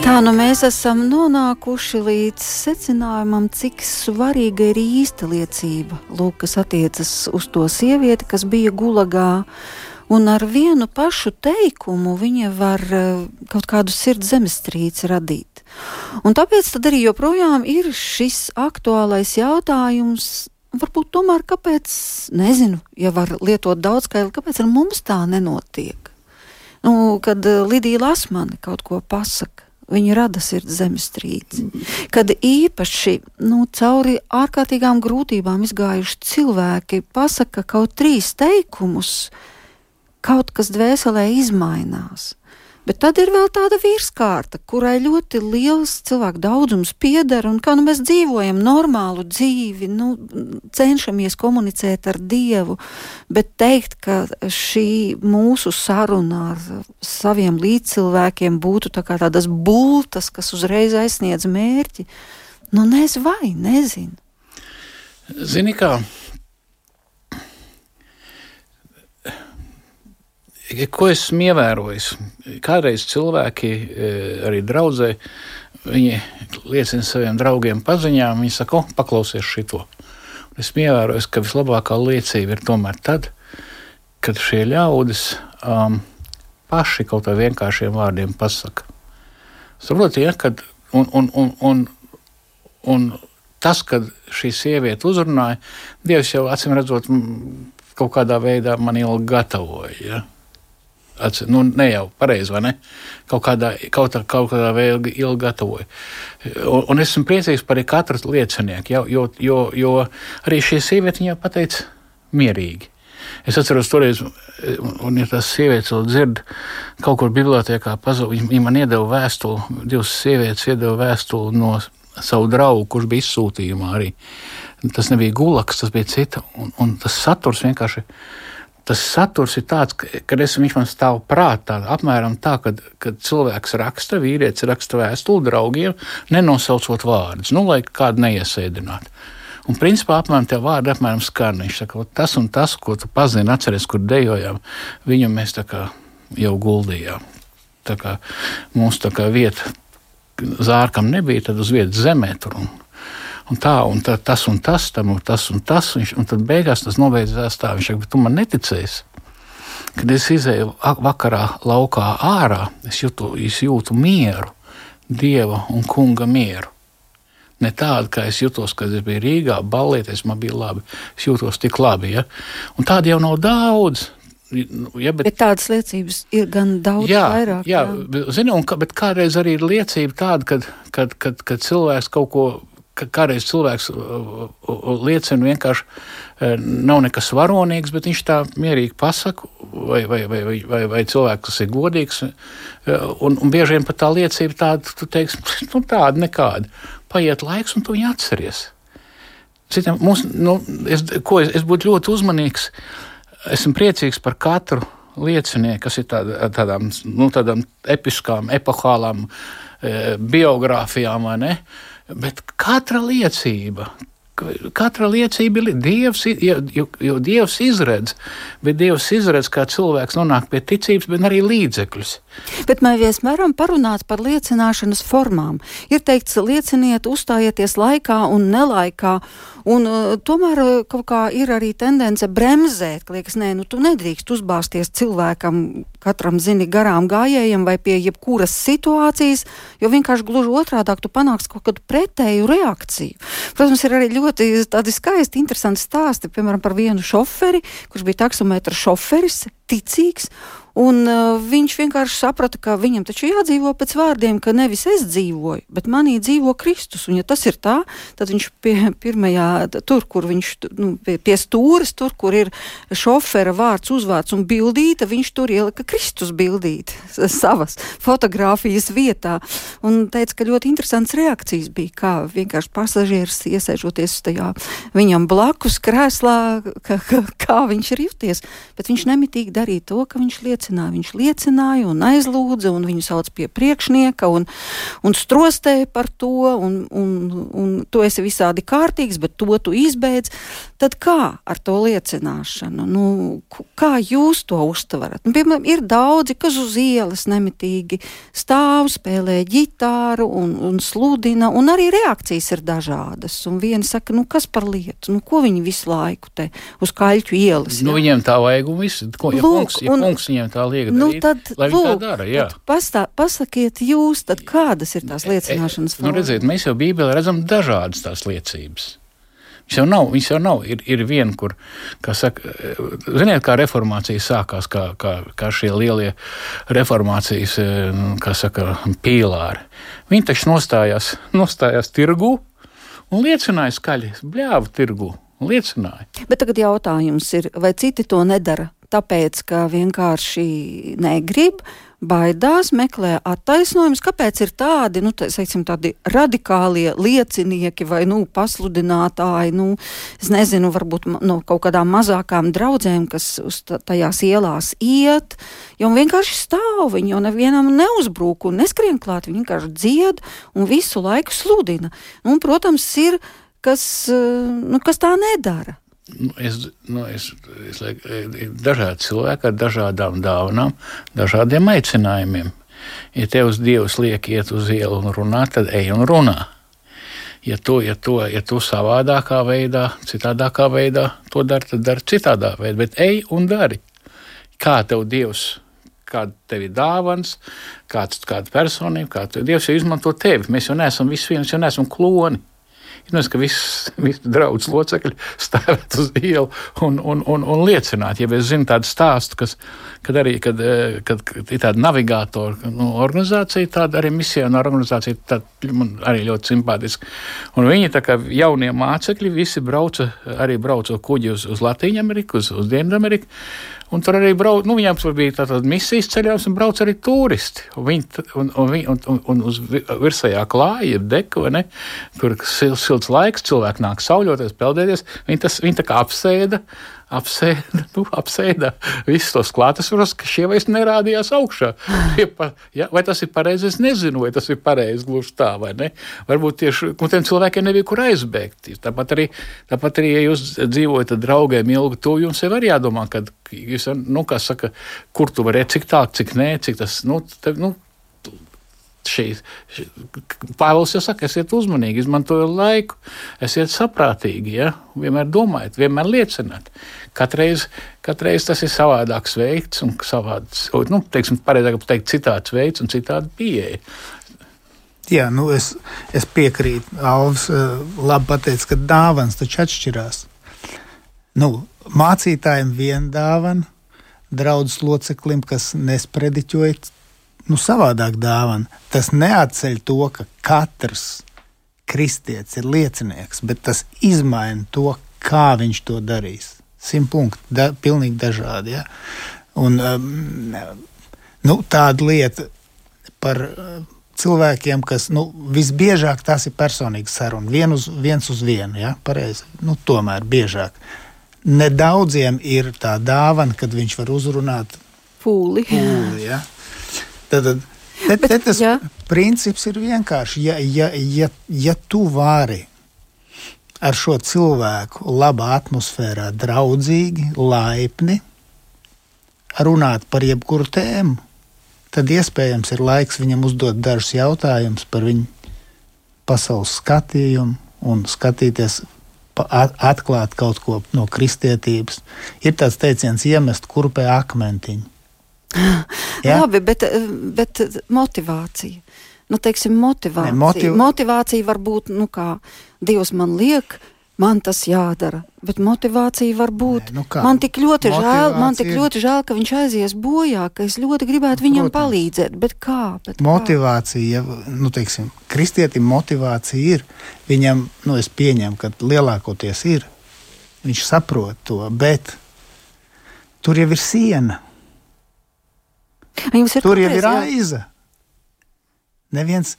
Tā nu mēs esam nonākuši līdz secinājumam, cik svarīga ir īsta liecība. Lūk, kas attiecas uz to sievieti, kas bija gulagā. Un ar vienu pašu teikumu viņa var kaut kādu sirds zemestrīci radīt. Un tāpēc arī joprojām ir šis aktuālais jautājums, varbūt tomēr kāpēc, nezinu, ja var lietot daudz skaidru, kāpēc ar mums tā nenotiek. Nu, kad Lidija Lasmane kaut ko pasaka, Viņa rada sirds zemestrīci. Kad īpaši nu, cauri ārkārtīgām grūtībām izgājuši cilvēki pasaka kaut trīs teikumus, kaut kas dvēselē izmainās. Bet tad ir vēl tāda virskārta, kurai ļoti liels cilvēku daudzums pieder, un kā nu mēs dzīvojam normālu dzīvi, nu, cenšamies komunicēt ar Dievu, bet teikt, ka šī mūsu saruna ar saviem līdzcilvēkiem būtu tā kā tādas bultas, kas uzreiz aizsniedz mērķi, nu nez vai, nezinu. Zini kā, ko esmu ievērojis? Kādreiz cilvēki, e, arī draudzē, viņi liecina saviem draugiem paziņām, viņi saka, o, paklausies šito. Esmu ievērojis, ka vislabākā liecība ir tomēr tad, kad šie ļaudis um, paši kaut kādiem vienkāršiem vārdiem pasaka. Saprotiet, ja, kad, un, un, un, un, un tas, kad šī sieviete uzrunāja, Dievs jau acīm redzot, kaut kādā veidā man ilgi gatavoja. Ja? Atcer, nu, ne jau pareizi, vai ne? Kaut kādā, kaut, kaut kādā veidā ilgi gatavoju. Un, un esmu priecīgs par katru liecinieku, jo, jo, jo, jo arī šī sieviete jau pateica mierīgi. Es atceros, toreiz, un ja tas sievietes vēl dzird, kaut kur bibliotekā pazuda. Viņa man iedeva vēstuli, divas sievietes iedeva vēstuli no savu draugu, kurš bija izsūtījumā arī. Tas nebija gulaks, tas bija cita, un, un tas saturs vienkārši ir tas saturs ir tāds, ka, kad es, viņš man stāv prātā, apmēram tā, kad, kad cilvēks raksta, vīrietis raksta vēstuli draugiem, nenosaucot vārdus, nu, lai kādu neiesēdinātu. Un principā apmēram tie vārdi apmēram skan. Viņš saka, tas un tas, ko tu pazini, atceries, kur dejojām, viņu mēs tā kā jau guldījām. Tā kā mums tā kā vieta zārkam nebija, tad uz vietas zemē tur. Un, un tā, un tā, tas un tas, tam un tas un tas. Viņš, un tad beigās tas nobeidzās tā, viņš saka, tu man neticēsi. Kad es izēju vakarā laukā ārā, es jūtu, es jūtu mieru, dieva un kunga mieru. Ne tādu, kā es jutos, kad es biju Rīgā, balēties, man bija labi. Es jūtos tik labi. Ja? Un tādu jau nav daudz. Ja, bet, bet tādas liecības ir gan daudz jā, vairāk. Jā, jā. Zinu, un, bet kādreiz arī ir liecība tāda, kad, kad, kad, kad cilvēks kaut ko ka kādreiz cilvēks liecina vienkārši nav nekas varonīgs, bet viņš tā mierīgi pasaka, vai, vai, vai, vai, vai, vai cilvēks, kas ir godīgs, un, un bieži vien pat tā liecība tāda, tu teiksi, nu tāda nekāda. Paiet laiks, un tu viņu atceries. Citiem, mums, nu, es, ko, es, es būtu ļoti uzmanīgs, esmu priecīgs par katru liecinieku, kas ir tāda, tādām, nu, tādām episkām, epohālām e, biogrāfijām, vai ne? Uh, Bet katra liecība, Katra liecība ir Dievs, jo, jo, Dievs izredz, bet Dievs izredz, kā cilvēks nonāk pie ticības, bet arī līdzekļus. Bet mēs varam parunāt par liecināšanas formām. Ir teikts, lieciniet, uzstājieties laikā un nelaikā. Un, uh, tomēr uh, kaut kā ir arī tendence bremzēt, ka liekas, nē, nu tu nedrīkst uzbāzties cilvēkam, katram zini, garām gājējam vai pie jebkuras situācijas, jo vienkārši gluži otrādāk tu panāks kaut kādu pretēju reakciju. Protams, ir arī ļoti tādi skaisti, interesanti stāsti, piemēram, par vienu šoferi, kurš bija taksometra šoferis, ticīgs Un uh, viņš vienkārši saprata, ka viņam taču jādzīvo pēc vārdiem, ka nevis es dzīvoju, bet manī dzīvo Kristus. Un, ja tas ir tā, tad viņš pie pirmajā, tur, kur viņš nu, pie, pie stūres, tur, kur ir šofera vārds, uzvārds un bildīta, viņš tur ielika Kristus bildīt savas fotografijas vietā. Un teica, ka ļoti interesants reakcijas bija, kā vienkārši pasažieris iesēžoties tajā viņam blakus krēslā, ka, ka, kā viņš ir jūties. Bet viņš nemitīgi darīja to, ka viņš liecināja liecināja. Viņš liecināja un aizlūdza, un viņu sauc pie priekšnieka un, un strostēja par to, un, un, un tu esi visādi kārtīgs, bet to tu izbeidz. Tad kā ar to liecināšanu? Nu, kā jūs to uztverat? Nu, piemēram, ir daudzi, kas uz ielas nemitīgi stāv, spēlē ģitāru un, un sludina, un arī reakcijas ir dažādas. Un vieni saka, nu kas par lietu, nu ko viņi visu laiku te uz kaļķu ielas. Nu, viņiem tā vajag un viss. Ko, ja Lūk, kungs, ja un- kungs viņiem tā liek Nu, darīt, tad, lai viņi lūk, tā dara, jā. pastā, pasakiet jūs, tad kādas ir tās liecināšanas Nu, redziet, mēs jau Bībelē redzam dažādas tās liecības. Viņš jau nav, viņš jau nav. Ir, ir viena, kur, kā saka, ziniet, kā reformācija sākās, kā, kā, kā šie lielie reformācijas, nu, kā saka, pīlāri. Viņi taču nostājās, nostājās tirgu un liecināja skaļi, bļāva tirgu. Liecināja. Bet tagad jautājums ir, vai citi to nedara tāpēc, ka vienkārši negrib, baidās, meklē attaisnojumus, kāpēc ir tādi, nu, tā, teiksim, tādi radikālie liecinieki vai nu, pasludinātāji, nu, es nezinu, varbūt no kaut kādām mazākām draudzēm, kas uz ta- tajās ielās iet, jo vienkārši stāv, viņi jau nevienam neuzbrūk un neskrien klāt, viņi vienkārši dzied un visu laiku sludina. Un, protams, ir kas, eh, nu, kas tā nedara. Nu, es, nu, es, es lieku, ir dažādi cilvēki ar dažādām dāvanām, dažādiem aicinājumiem. Ja tev uz Dievs liek iet uz ielu un runāt, tad ej un runā. Ja tu, ja tu, ja tu savādākā veidā, citādākā veidā to dari, tad dari citādā veidā, bet ej un dari. Kā tev Dievs, kāda tev ir dāvans, kāds, kāda personība, kā tev Dievs jau izmanto tevi. Mēs jau neesam visi viens, jau neesam kloni. Zinu, ka viss vis draugs locekļi stāvēt uz ielu un, un, un, un liecināt. Ja es zinu tādu stāstu, kas, kad arī kad, eh, kad, kad ir tāda navigātora nu, organizācija, tāda arī misijāna organizācija, tāda man arī ļoti simpātiska. Un viņi tā kā jaunie mācekļi visi brauca, arī brauca kuģi uz, uz Latviju Ameriku, uz, uz Dienvidameriku. Un tur arī brauc, nu, viņiem tur bija tāda misijas ceļojums, un brauc arī turisti. Un, viņi, un, un, un, un, un uz vi- virsējā klāja ir deka, vai ne? Ir sil, silts laiks, cilvēki nāk sauļoties, peldēties. Viņi, tas, viņi tā kā apsēda, apsēda, nu, apsēda visus tos klātesošos, ka šie vairs nerādījās augšā. Pa, ja, vai tas ir pareizi? Es nezinu, vai tas ir pareizi gluži tā, vai ne. Varbūt tieši un tiem cilvēkiem nebija kur aizbēgt. Tāpat arī, tāpat arī ja jūs dzīvojat ar draugiem ilgu to, jums jau arī jādomā, kad jūs, nu, saka, kur tu vari cik tālu, cik nē, cik tas, nu, te, nu šī, šī Pāvils jau saka, esiet uzmanīgi, izmantojiet laiku, esiet saprātīgi, ja? vienmēr domājiet, vienmēr lieciniet. Katreiz, katreiz tas ir savādāks veids un savāds, nu, teiksim, pareizāk pateikt, citāds veids un citāda pieeja. Jā, nu es, es piekrītu. Alvis uh, labi pateica, ka dāvāns taču atšķirās. Nu, mācītājiem viena dāvana, draudzes loceklim, kas nesprediķoja, nu, savādāk dāvana. Tas neatceļ to, ka katrs kristietis ir liecinieks, bet tas izmaina to, kā viņš to darīs. Simt punkti, da, pilnīgi dažādi. Ja? Un, um, nu, tāda lieta par uh, cilvēkiem, kas nu, visbiežāk tas ir personīgs saruna, vien uz, viens uz vienu. Ja? Pareizi. Nu, tomēr biežāk. Nedaudziem ir tā dāvana, kad viņš var uzrunāt Pūli. pūli. Ja? Tad, tad, te, Bet, te tas jā. princips ir vienkārši. Ja, ja, ja, ja tu vari ar šo cilvēku labā atmosfērā, draudzīgi, laipni runāt par jebkuru tēmu, tad iespējams ir laiks viņam uzdot dažus jautājumus par viņu pasaules skatījumu un skatīties, atklāt kaut ko no kristietības. Ir tāds teiciens, iemest kurpē akmentiņu. Ja? Labi, bet, eh, bet motivācija. Nu, teiksim, motivācija. Ne, motiv- motivācija var būt, nu, kā Dievs man liek, man tas jādara. Bet motivācija var būt. Nē, nu kā? man tik ļoti žēl, man tik Motivācija ļoti žēl, ka viņš aizies bojā, ka es ļoti gribētu viņam Protams. palīdzēt. Bet kā? Bet kā? Motivācija, ja, nu, teiksim, kristietim motivācija ir. Viņam, nu, es pieņemu, ka lielākoties ir. Viņš saprot to, bet tur jau ir siena, Jums ir tur jau ir aiza. Neviens,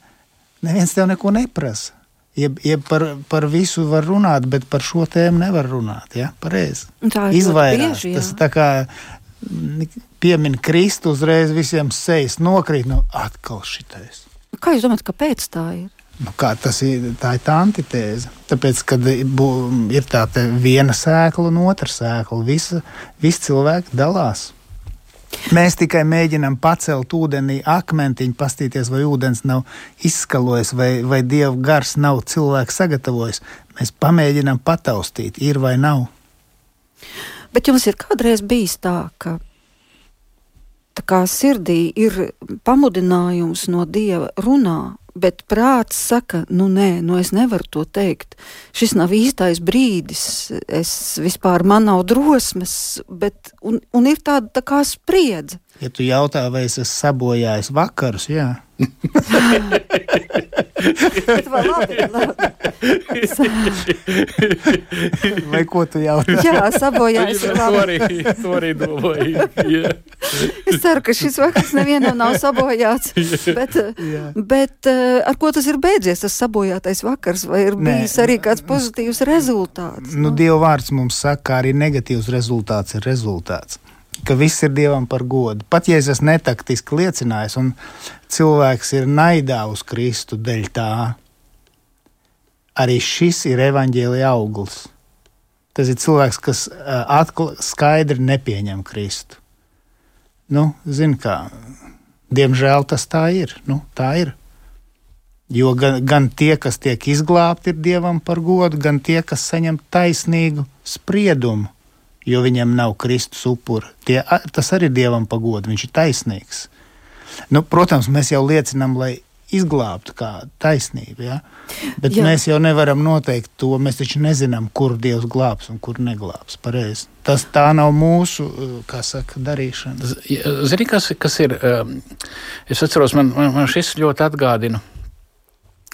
neviens tev neko neprasa. Jeb, jeb par, par visu var runāt, bet par šo tēmu nevar runāt. Ja? Pareizi. Tā ir Izvairās. bieži, jā. Tas tā kā piemin Kristu uzreiz visiem sejas nokrīt. Nu, atkal šitais. Kā jūs domājat, kāpēc tā ir? Nu, kā tas ir? Tā ir tā antitēze. Tāpēc, kad ir tā viena sēkla un otra sēkla, visa, visi cilvēki dalās. Mēs tikai mēģinām pacelt ūdenī akmentiņu, paskatīties, vai ūdens nav izskalojis, vai, vai dieva gars nav cilvēks sagatavojis. Mēs pamēģinām pataustīt, ir vai nav. Bet jums ir kādreiz bijis tā, ka tā kā sirdī ir pamudinājums no dieva runā, bet prāts saka, nu nē, nu es nevaru to teikt. Šis nav īstais brīdis, es vispār man nav drosmes, bet un, un ir tāda tā kā spriedze. Ja tu jautā, vai es esmu sabojājis vakarus, jā, Bet vai ko tu jautā? Jā, sabojājis ir to arī, domāju. Jā. Es ceru, ka šis vakars nevienam nav sabojāts. Bet, Jā. bet eh, ar ko tas ir beidzies, tas sabojātais vakars? Vai ir Nē. bijis arī kāds pozitīvs rezultāts? Nu, Dieva vārds mums saka, ka arī negatīvs rezultāts ir rezultāts. Ka viss ir Dievam par godu. Pat ja es esmu netaktiski liecinājis, un cilvēks ir naidā uz Kristu dēļ tā, arī šis ir evaņģēlija auglis. Tas ir cilvēks, kas ā, atkal skaidri nepieņem Kristu. Nu, zin kā, diemžēl tas tā ir. Nu, tā ir. Jo gan, gan tie, kas tiek izglābti, ir dievam par godu, gan tie, kas saņem taisnīgu spriedumu, jo viņam nav Kristus upura. Tie, tas arī ir dievam par godu, viņš ir taisnīgs. Nu, protams, mēs jau liecinām, lai izglābtu kā taisnību, ja? bet Jā. Mēs jau nevaram noteikt to. Mēs taču nezinām, kur Dievs glābs un kur neglābs. Pareizi. Tas tā nav mūsu uh, kā saka, darīšana. Zini, kas, kas ir? um, Es atceros, man, man, man šis ļoti atgādina.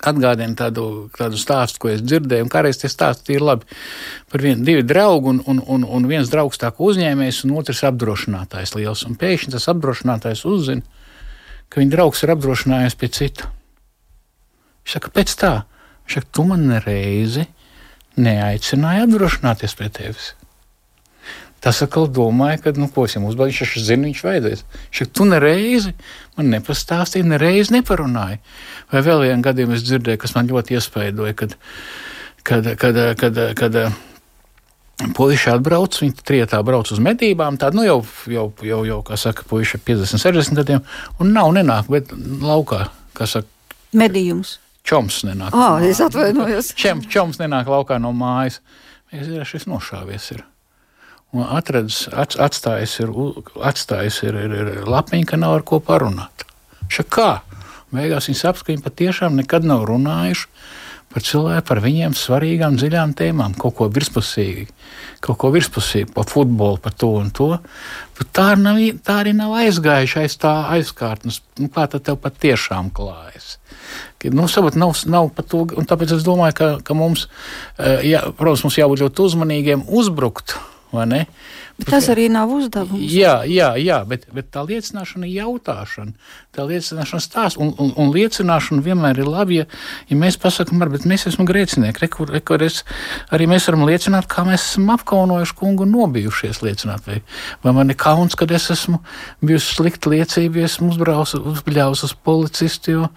Atgādina tādu, tādu stāstu, ko es dzirdēju, kādreiz tie stāsti ir labi. Par vienu, divi draugi, un, un, un, un viens draugs tā kā uzņēmējs, un otrs apdrošinātājs liels. Un pēkšņi tas apdrošinātājs uzzina, ka viņa draugs ir apdrošinājies pie cita. Viņš saka, pēc tā, viņš saka, tu man reizi neaicināji apdrošināties pie tevis. Tas atkal domāja, ka, nu, ko es jums uzbāzu, viņš jau zina, viņš vajadzēs. Viņš saka, tu nereizi man nepastāstīji, nereizi neparunāji. Vai vēl vienā gadījumā es dzirdēju, kas man ļoti iespaidoja, kad, kad, kad, kad, kad, kad puiši atbrauc, viņi trietā brauc uz medībām, tādu, nu, jau, jau, jau, jau kā saka, puiši ar 50, 60 gadiem, un nav nenāk, bet laukā, kā saka, Medījums. čoms nenāk. Ah, es atvainojos. Čem, čoms nenāk laukā no mājas. Es zinu, šis nošāvies ir. Atradis, ats, atstājis ir, atstājis ir, ir, ir lapiņa, ka nav ar ko parunāt. Šā kā? Beigās viņi saprot, ka viņi patiešām nekad nav runājuši par cilvēku, par viņiem svarīgām, dziļām tēmām, kaut ko virspusīgi, kaut ko virspusīgi par futbolu, par to un to. Bet tā, nav, tā arī nav aizgājuši aiz tā aizkārtnes. Nu, kā tad tev patiešām klājas? Nu, sabat, nav, nav to, tāpēc es domāju, ka, ka mums, eh, jā, protams, mums jābūt ļoti uzmanīgiem uzbrukt? Bet tas arī nav uzdevums. Jā, jā, jā bet, bet tā liecināšana ir jautāšana. Tā liecināšana stāsta, un, un, un liecināšana vienmēr ir labi, ja, ja mēs pasakām, bet mēs esam grēcinieki. Re, kur, re, kur es, arī mēs varam liecināt, kā mēs esam apkaunojuši kungu un nobijušies liecināt. Vai, vai man ir kauns, kad es esmu bijusi slikta liecība, ja esmu uzbļāvis uz policistu, jo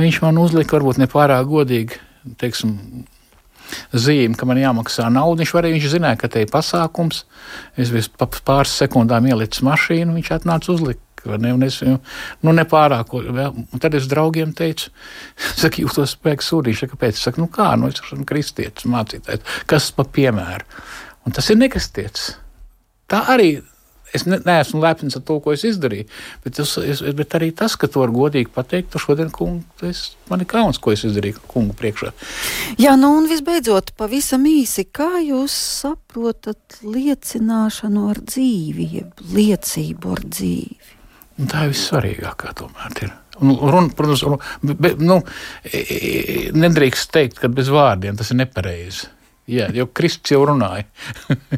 viņš man uzlika varbūt nepārāk godīgi, teiksim, zīme, ka man jāmaksā nauda. Viņš arī viņš zināja, ka te ir pasākums. Es pa pāris sekundēm ielicis mašīnu, viņš atnāca uzlikt. Ne, un es nu, nepārāk. Un tad es draugiem teicu, saku, jūtos spēku sūdīšu, kāpēc. Es saku, nu kā, nu es esmu kristietis, mācītājs. Kas pa piemēru? Un tas ir nekristietis. Tā arī es ne, neesmu lepns ar to, ko es izdarīju. Bet, es, es, bet arī tas, ka to var godīgi pateikt, tu šodien, kungu, es, man ir kauns, ko es izdarīju kungu priekšā. Jā, nu un visbeidzot, pavisam īsi, kā jūs saprotat liecināšanu ar dzīvi, jeb liecību ar dzīvi? Un tā ir vissvarīgākā tomēr. Ir. Un, run, protams, run, bet, nu, e, e, nedrīkst teikt, ka bez vārdiem tas ir nepareizi. Jā, jau Kristus jau runāja.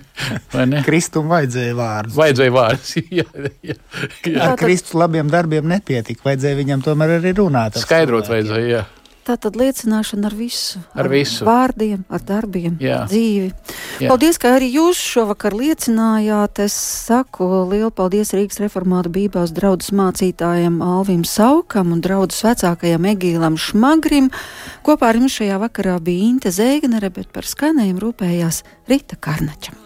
Kristum vajadzēja vārdus. Vajadzēja vārdus. jā, jā, jā. Ar Kristus labiem darbiem nepietika. Vajadzēja viņam tomēr arī runāt. Skaidrot vajadzēja, jā. Tā tad liecināšana ar visu. Ar, ar visu. Vārdiem, ar darbiem, Jā. dzīvi. Jā. Paldies, ka arī jūs šovakar liecinājāt. Es saku lielu paldies Rīgas reformātu Bībeles draudzes mācītājiem Alvim Saukam un draudzes vecākajam Egīlam Šmagrim. Kopā ar jums šajā vakarā bija Inte Zēgnere, bet par skanējumu rūpējās Rita Karnačam.